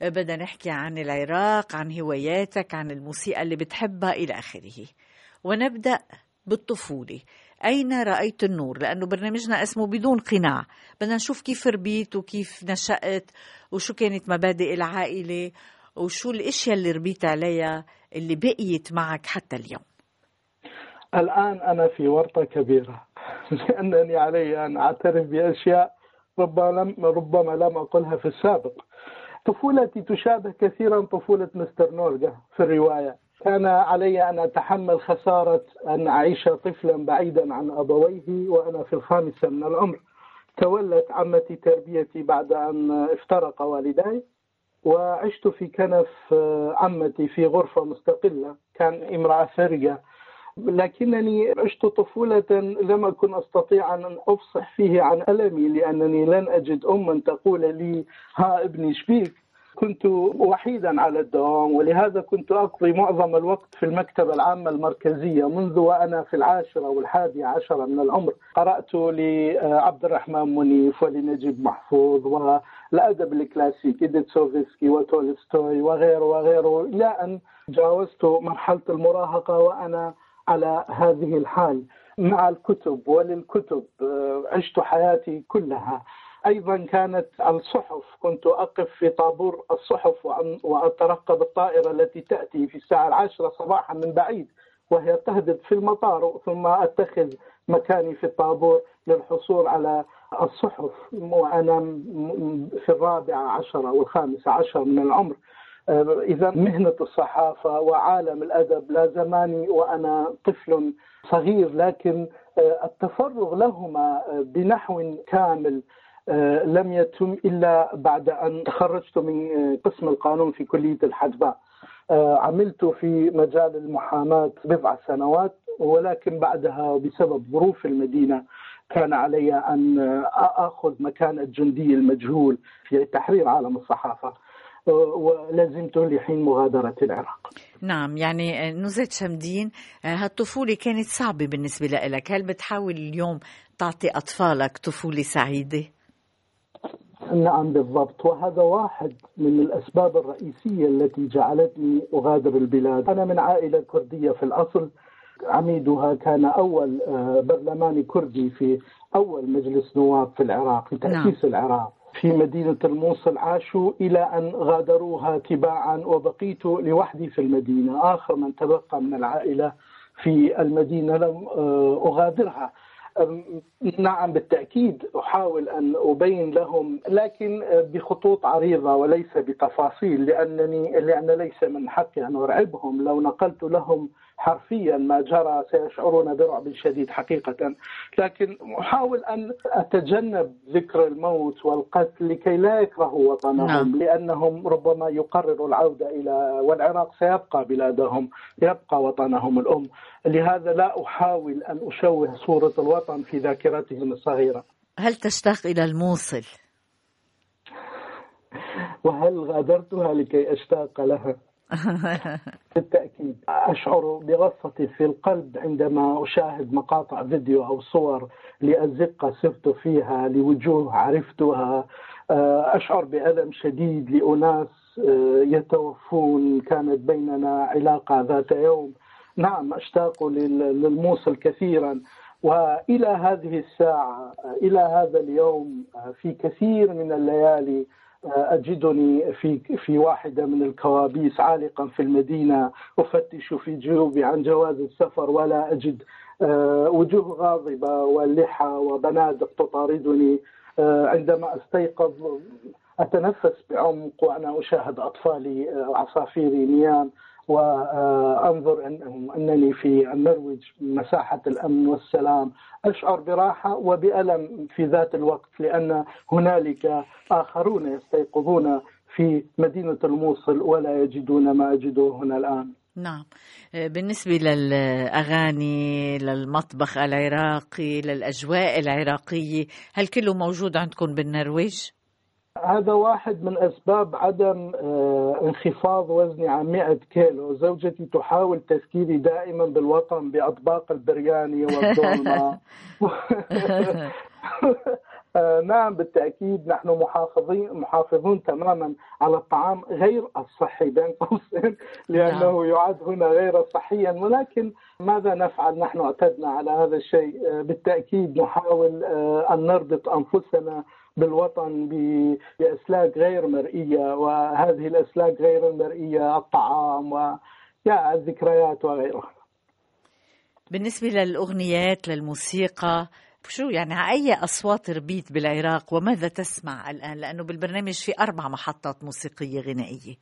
بدنا نحكي عن العراق عن هواياتك عن الموسيقى اللي بتحبها إلى آخره. ونبدأ بالطفولة. أين رأيت النور؟ لأنه برنامجنا اسمه بدون قناع. بدنا نشوف كيف ربيت وكيف نشأت وشو كانت مبادئ العائلة وشو الأشياء اللي ربيت عليها اللي بقيت معك حتى اليوم. الآن أنا في ورطة كبيرة. [laughs] لأنني علي أن أعترف بأشياء ربما لم, ربما لم أقلها في السابق. طفولتي تشابه كثيرا طفولة مستر نورجا في الرواية. كان علي أن أتحمل خسارة أن أعيش طفلا بعيدا عن أبويه وأنا في الخامسة من العمر. تولت عمتي تربيتي بعد أن افترق والداي وعشت في كنف عمتي في غرفة مستقلة. كان امرأة ثرية لكنني عشت طفولة لم أكن أستطيع أن أفصح فيه عن ألمي لأنني لن أجد أما تقول لي ها ابني شبيك كنت وحيدا على الدوام ولهذا كنت أقضي معظم الوقت في المكتبة العامة المركزية منذ وأنا في العاشرة والحادية عشرة من العمر. قرأت لعبد الرحمن منيف ولنجيب محفوظ والأدب الكلاسيكي ديتسوفسكي وتولستوي وغيره وغيره. إلى أن جاوزت مرحلة المراهقة وأنا على هذه الحال مع الكتب وللكتب آه، عشت حياتي كلها. أيضا كانت الصحف كنت أقف في طابور الصحف وأترقب الطائرة التي تأتي في الساعة العاشرة صباحا من بعيد وهي تهبط في المطار ثم أتخذ مكاني في الطابور للحصول على الصحف. وأنا في الرابعه عشره والخامسه عشر من العمر. آه، إذا مهنة الصحافة وعالم الأدب لا زماني وأنا طفل صغير لكن آه، التفرغ لهما آه، بنحو كامل لم يتم إلا بعد أن تخرجت من قسم القانون في كلية الحجباء. عملت في مجال المحاماة بضع سنوات ولكن بعدها بسبب ظروف المدينة كان علي آه، آخذ مكان الجندي المجهول في تحرير عالم الصحافة آه، ولزمت لحين مغادرة العراق. نعم يعني نزهة شمدين آه، هالطفولة كانت صعبة بالنسبة لك هل بتحاول اليوم تعطي أطفالك طفولة سعيدة؟ نعم بالضبط. وهذا واحد من الأسباب الرئيسية التي جعلتني أغادر البلاد. أنا من عائلة كردية في الأصل. عميدها كان أول آه، برلماني كردي في أول مجلس نواب في العراق في تأسيس العراق. في مدينة الموصل عاشوا إلى أن غادروها تباعا وبقيت لوحدي في المدينة. آخر من تبقى من العائلة في المدينة لم آه، أغادرها. نعم بالتأكيد أحاول أن أبين لهم لكن بخطوط عريضة وليس بتفاصيل لأنني لأن ليس من حقي أن أرعبهم. لو نقلت لهم حرفيا ما جرى سيشعرون برعب شديد حقيقة لكن أحاول أن أتجنب ذكر الموت والقتل لكي لا يكرهوا وطنهم نعم. لأنهم ربما يقرروا العودة إلى والعراق سيبقى بلادهم يبقى وطنهم الأم لهذا لا أحاول أن أشوه صورة الوطن في ذاكرتهم الصغيرة هل تشتاق إلى الموصل؟ وهل غادرتها لكي أشتاق لها [laughs] بالتأكيد. أشعر بغصة في القلب عندما أشاهد مقاطع فيديو أو صور لأزقة سرت فيها لوجوه عرفتها. آه، أشعر بألم شديد لأناس آه، يتوفون. كانت بيننا علاقة ذات يوم. نعم أشتاق لل- للموصل كثيرا. وإلى هذه الساعة إلى هذا اليوم في كثير من الليالي أجدني في في واحدة من الكوابيس عالقا في المدينة أفتش في جيوبي عن جواز السفر ولا أجد آه، وجوه غاضبة واللحى وبنادق تطاردني آه، عندما أستيقظ أتنفس بعمق وأنا أشاهد أطفالي آه، عصافيري نيام. وأنظر أن إنني في النرويج مساحة الأمن والسلام أشعر براحة وبألم في ذات الوقت لأن هنالك آخرون يستيقظون في مدينة الموصل ولا يجدون ما اجده هنا الآن. نعم بالنسبة للأغاني للمطبخ العراقي للأجواء العراقية هل كله موجود عندكم بالنرويج؟ هذا واحد من أسباب عدم آه، انخفاض وزني عن 100 كيلو، زوجتي تحاول تذكيري دائما بالوطن بأطباق البرياني والدولمه. [laughs] آه، نعم بالتأكيد نحن محافظين محافظون تماما على الطعام غير الصحي بين قوسين [laughs] لأنه يعد هنا غير صحيا. ولكن ماذا نفعل؟ نحن اعتدنا على هذا الشيء. آه، بالتأكيد نحاول أن نربط أنفسنا بالوطن بأسلاك غير مرئية وهذه الأسلاك غير المرئية الطعام و يا الذكريات وغيرها. بالنسبة للأغنيات للموسيقى شو يعني على أي أصوات ربيت بالعراق وماذا تسمع الآن؟ لأنه بالبرنامج في أربع محطات موسيقية غنائية.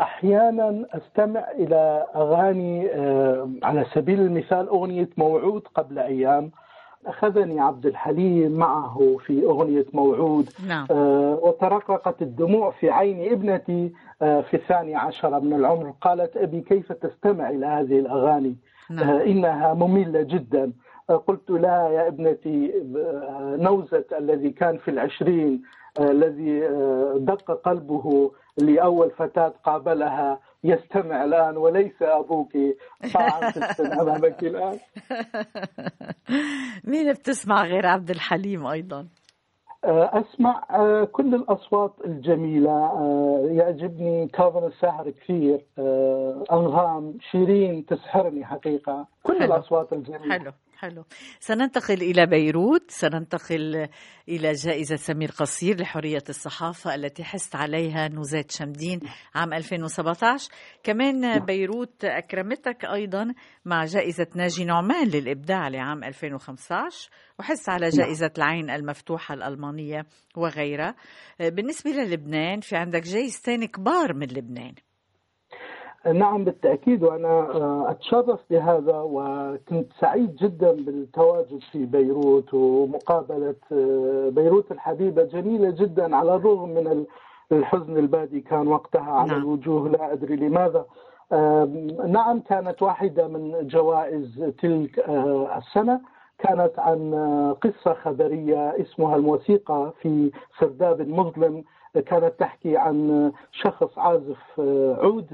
أحيانا أستمع إلى أغاني آه، على سبيل المثال أغنية موعود قبل أيام أخذني عبد الحليم معه في أغنية موعود. نعم. آه، وترققت الدموع في عين ابنتي آه، في الثاني عشر من العمر. قالت أبي كيف تستمع إلى هذه الأغاني؟ نعم. آه، إنها مملة جدا. آه، قلت لها يا ابنتي آه، نوزة الذي كان في العشرين آه، الذي آه، دق قلبه لأول فتاة قابلها. يستمع الآن وليس أبوك. في السن. أمامك [laughs] الآن. [laughs] مين بتسمع غير عبد الحليم أيضا؟ آه، أسمع آه، كل الأصوات الجميلة. آه، يعجبني كاظم الساهر كثير. أنغام شيرين تسحرني حقيقة. كل حلو. الأصوات الجميلة. حلو. حلو. سننتقل إلى بيروت. سننتقل إلى جائزة سمير قصير لحرية الصحافة التي حست عليها نوزات شمدين عام 2017 كمان بيروت أكرمتك أيضا مع جائزة ناجي نعمان للإبداع لعام 2015 وحس على جائزة العين المفتوحة الألمانية وغيرها. بالنسبة للبنان في عندك جائزتين كبار من لبنان. نعم بالتأكيد وأنا آه، أتشرف بهذا وكنت سعيد جدا بالتواجد في بيروت ومقابلة آه، بيروت الحبيبة جميلة جدا على الرغم من ال- الحزن البادي كان وقتها على نعم. الوجوه لا أدري لماذا نعم كانت واحدة من جوائز تلك آه، السنة كانت عن قصة خبرية اسمها الموسيقى في سرداب مظلم كانت تحكي عن شخص عازف عود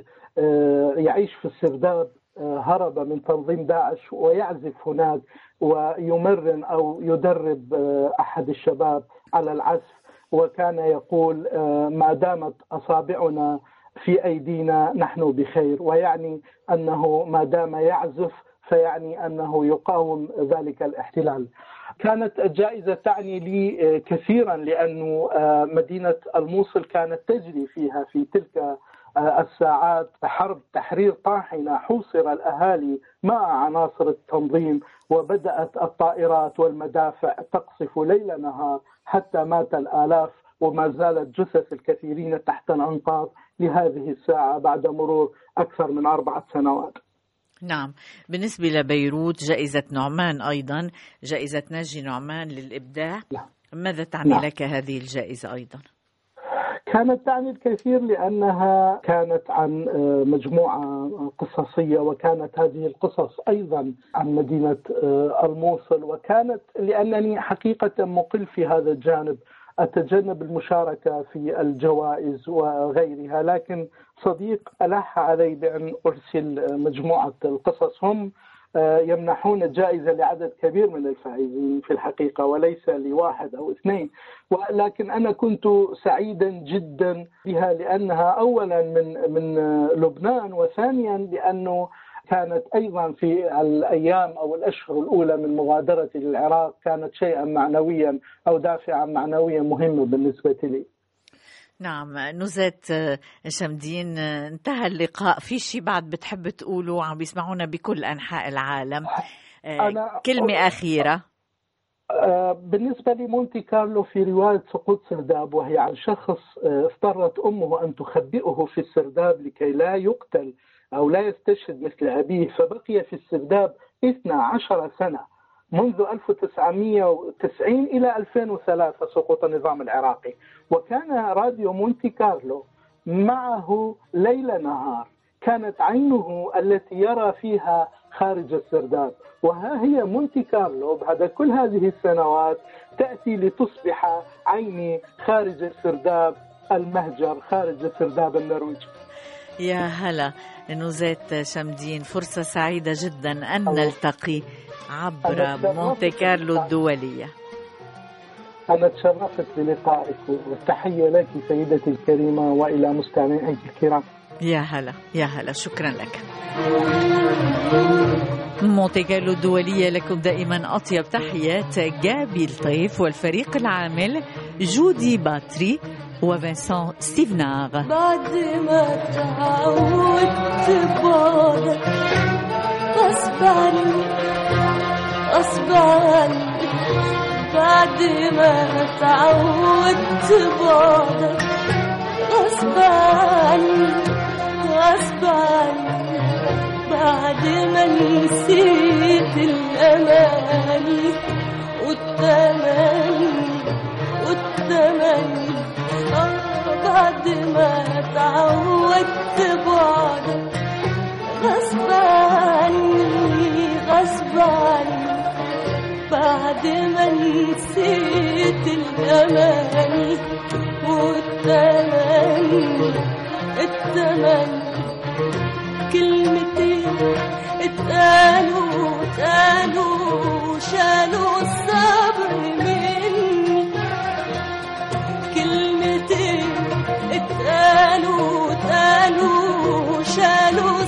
يعيش في السرداب آه، هرب من تنظيم داعش ويعزف هناك ويمرن أو يدرب آه، أحد الشباب على العزف وكان يقول آه، ما دامت أصابعنا في أيدينا نحن بخير ويعني أنه ما دام يعزف فيعني أنه يقاوم ذلك الاحتلال. كانت الجائزة تعني لي آه، كثيرا لأنه آه، مدينة الموصل كانت تجري فيها في تلك آه، الساعات حرب تحرير طاحنة حوصر الأهالي مع عناصر التنظيم وبدأت الطائرات والمدافع تقصف ليل نهار حتى مات الآلاف وما زالت جثث الكثيرين تحت الأنقاض لهذه الساعة بعد مرور أكثر من أربعة سنوات. نعم بالنسبة لبيروت جائزة نعمان أيضا جائزة ناجي نعمان للإبداع. ماذا تعني نعم. لك هذه الجائزة أيضا كانت تعني الكثير لأنها كانت عن آه، مجموعة قصصية وكانت هذه القصص أيضا عن مدينة آه، الموصل وكانت لأنني حقيقة مقل في هذا الجانب أتجنب المشاركة في الجوائز وغيرها. لكن صديق الح علي بأن أرسل مجموعة القصص. هم آه، يمنحون الجائزة لعدد كبير من الفائزين في الحقيقة وليس لواحد أو اثنين ولكن أنا كنت سعيدا جدا بها لأنها اولا من من لبنان وثانيا لأنه كانت أيضا في الأيام أو الأشهر الأولى من مغادرتي للعراق كانت شيئا معنويا أو دافعا معنويا مهما بالنسبة لي. نعم نزات آه، شمدين آه، انتهى اللقاء. في شيء بعد بتحب تقوله؟ عم بيسمعونا بكل أنحاء العالم. آه، أنا- كلمة أخيرة. آه، بالنسبة لمونتي كارلو في رواية سقوط سرداب وهي عن شخص آه، اضطرت أمه أن تخبئه في السرداب لكي لا يقتل أو لا يستشهد مثل أبيه فبقي في السرداب 12 سنة. منذ 1990 إلى 2003 سقوط النظام العراقي. وكان راديو مونتي كارلو معه ليل نهار. كانت عينه التي يرى فيها خارج السرداب. وها هي مونتي كارلو بعد كل هذه السنوات تأتي لتصبح عيني خارج السرداب المهجر خارج السرداب النرويجي يا هلا. نوزات شمدين فرصة سعيدة جدا أن. نلتقي. عبر مونتي كارلو. الدولية. أنا تشرفت بلقائك والتحية لك سيدتي الكريمة وإلى مستمعيك الكرام. يا هلا يا هلا شكرا لك. مونتي كارلو الدولية لكم دائما أطيب تحيات. جابي الطيف والفريق العامل جودي باتري وفنسان ستيفناغ بعد ما تعودت بعدك غصب عني غصب عني بعد ما تعودت بعدك غصب عني غصب عني بعد ما نسيت الأماني والتمني والتمني آه بعد ما تعودت بعدك غصب عني غصب عني بعد ما نسيت الأمل والتمن التمن كلمتين اتقالوا اتقالوا شالوا الصبر مني. كلمتين اتقالوا اتقالوا شالوا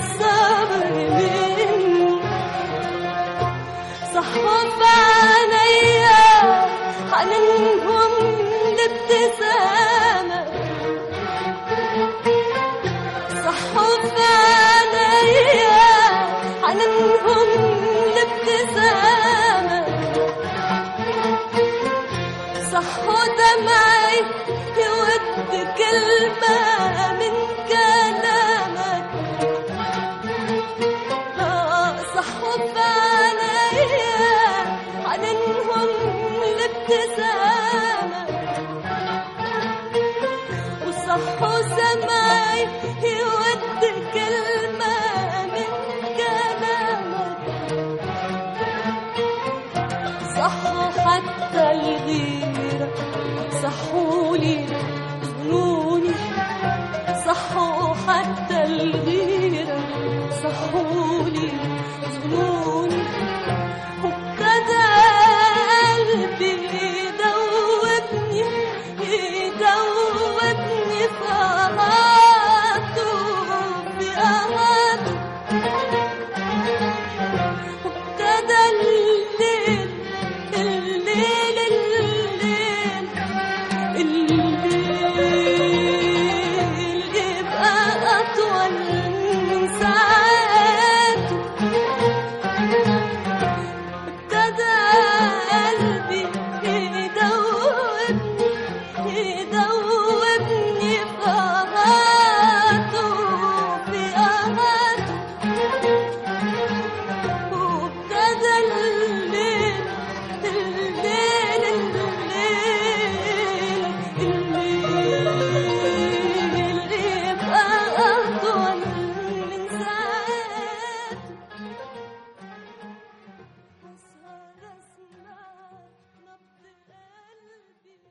عينيا حننهم لابتسام.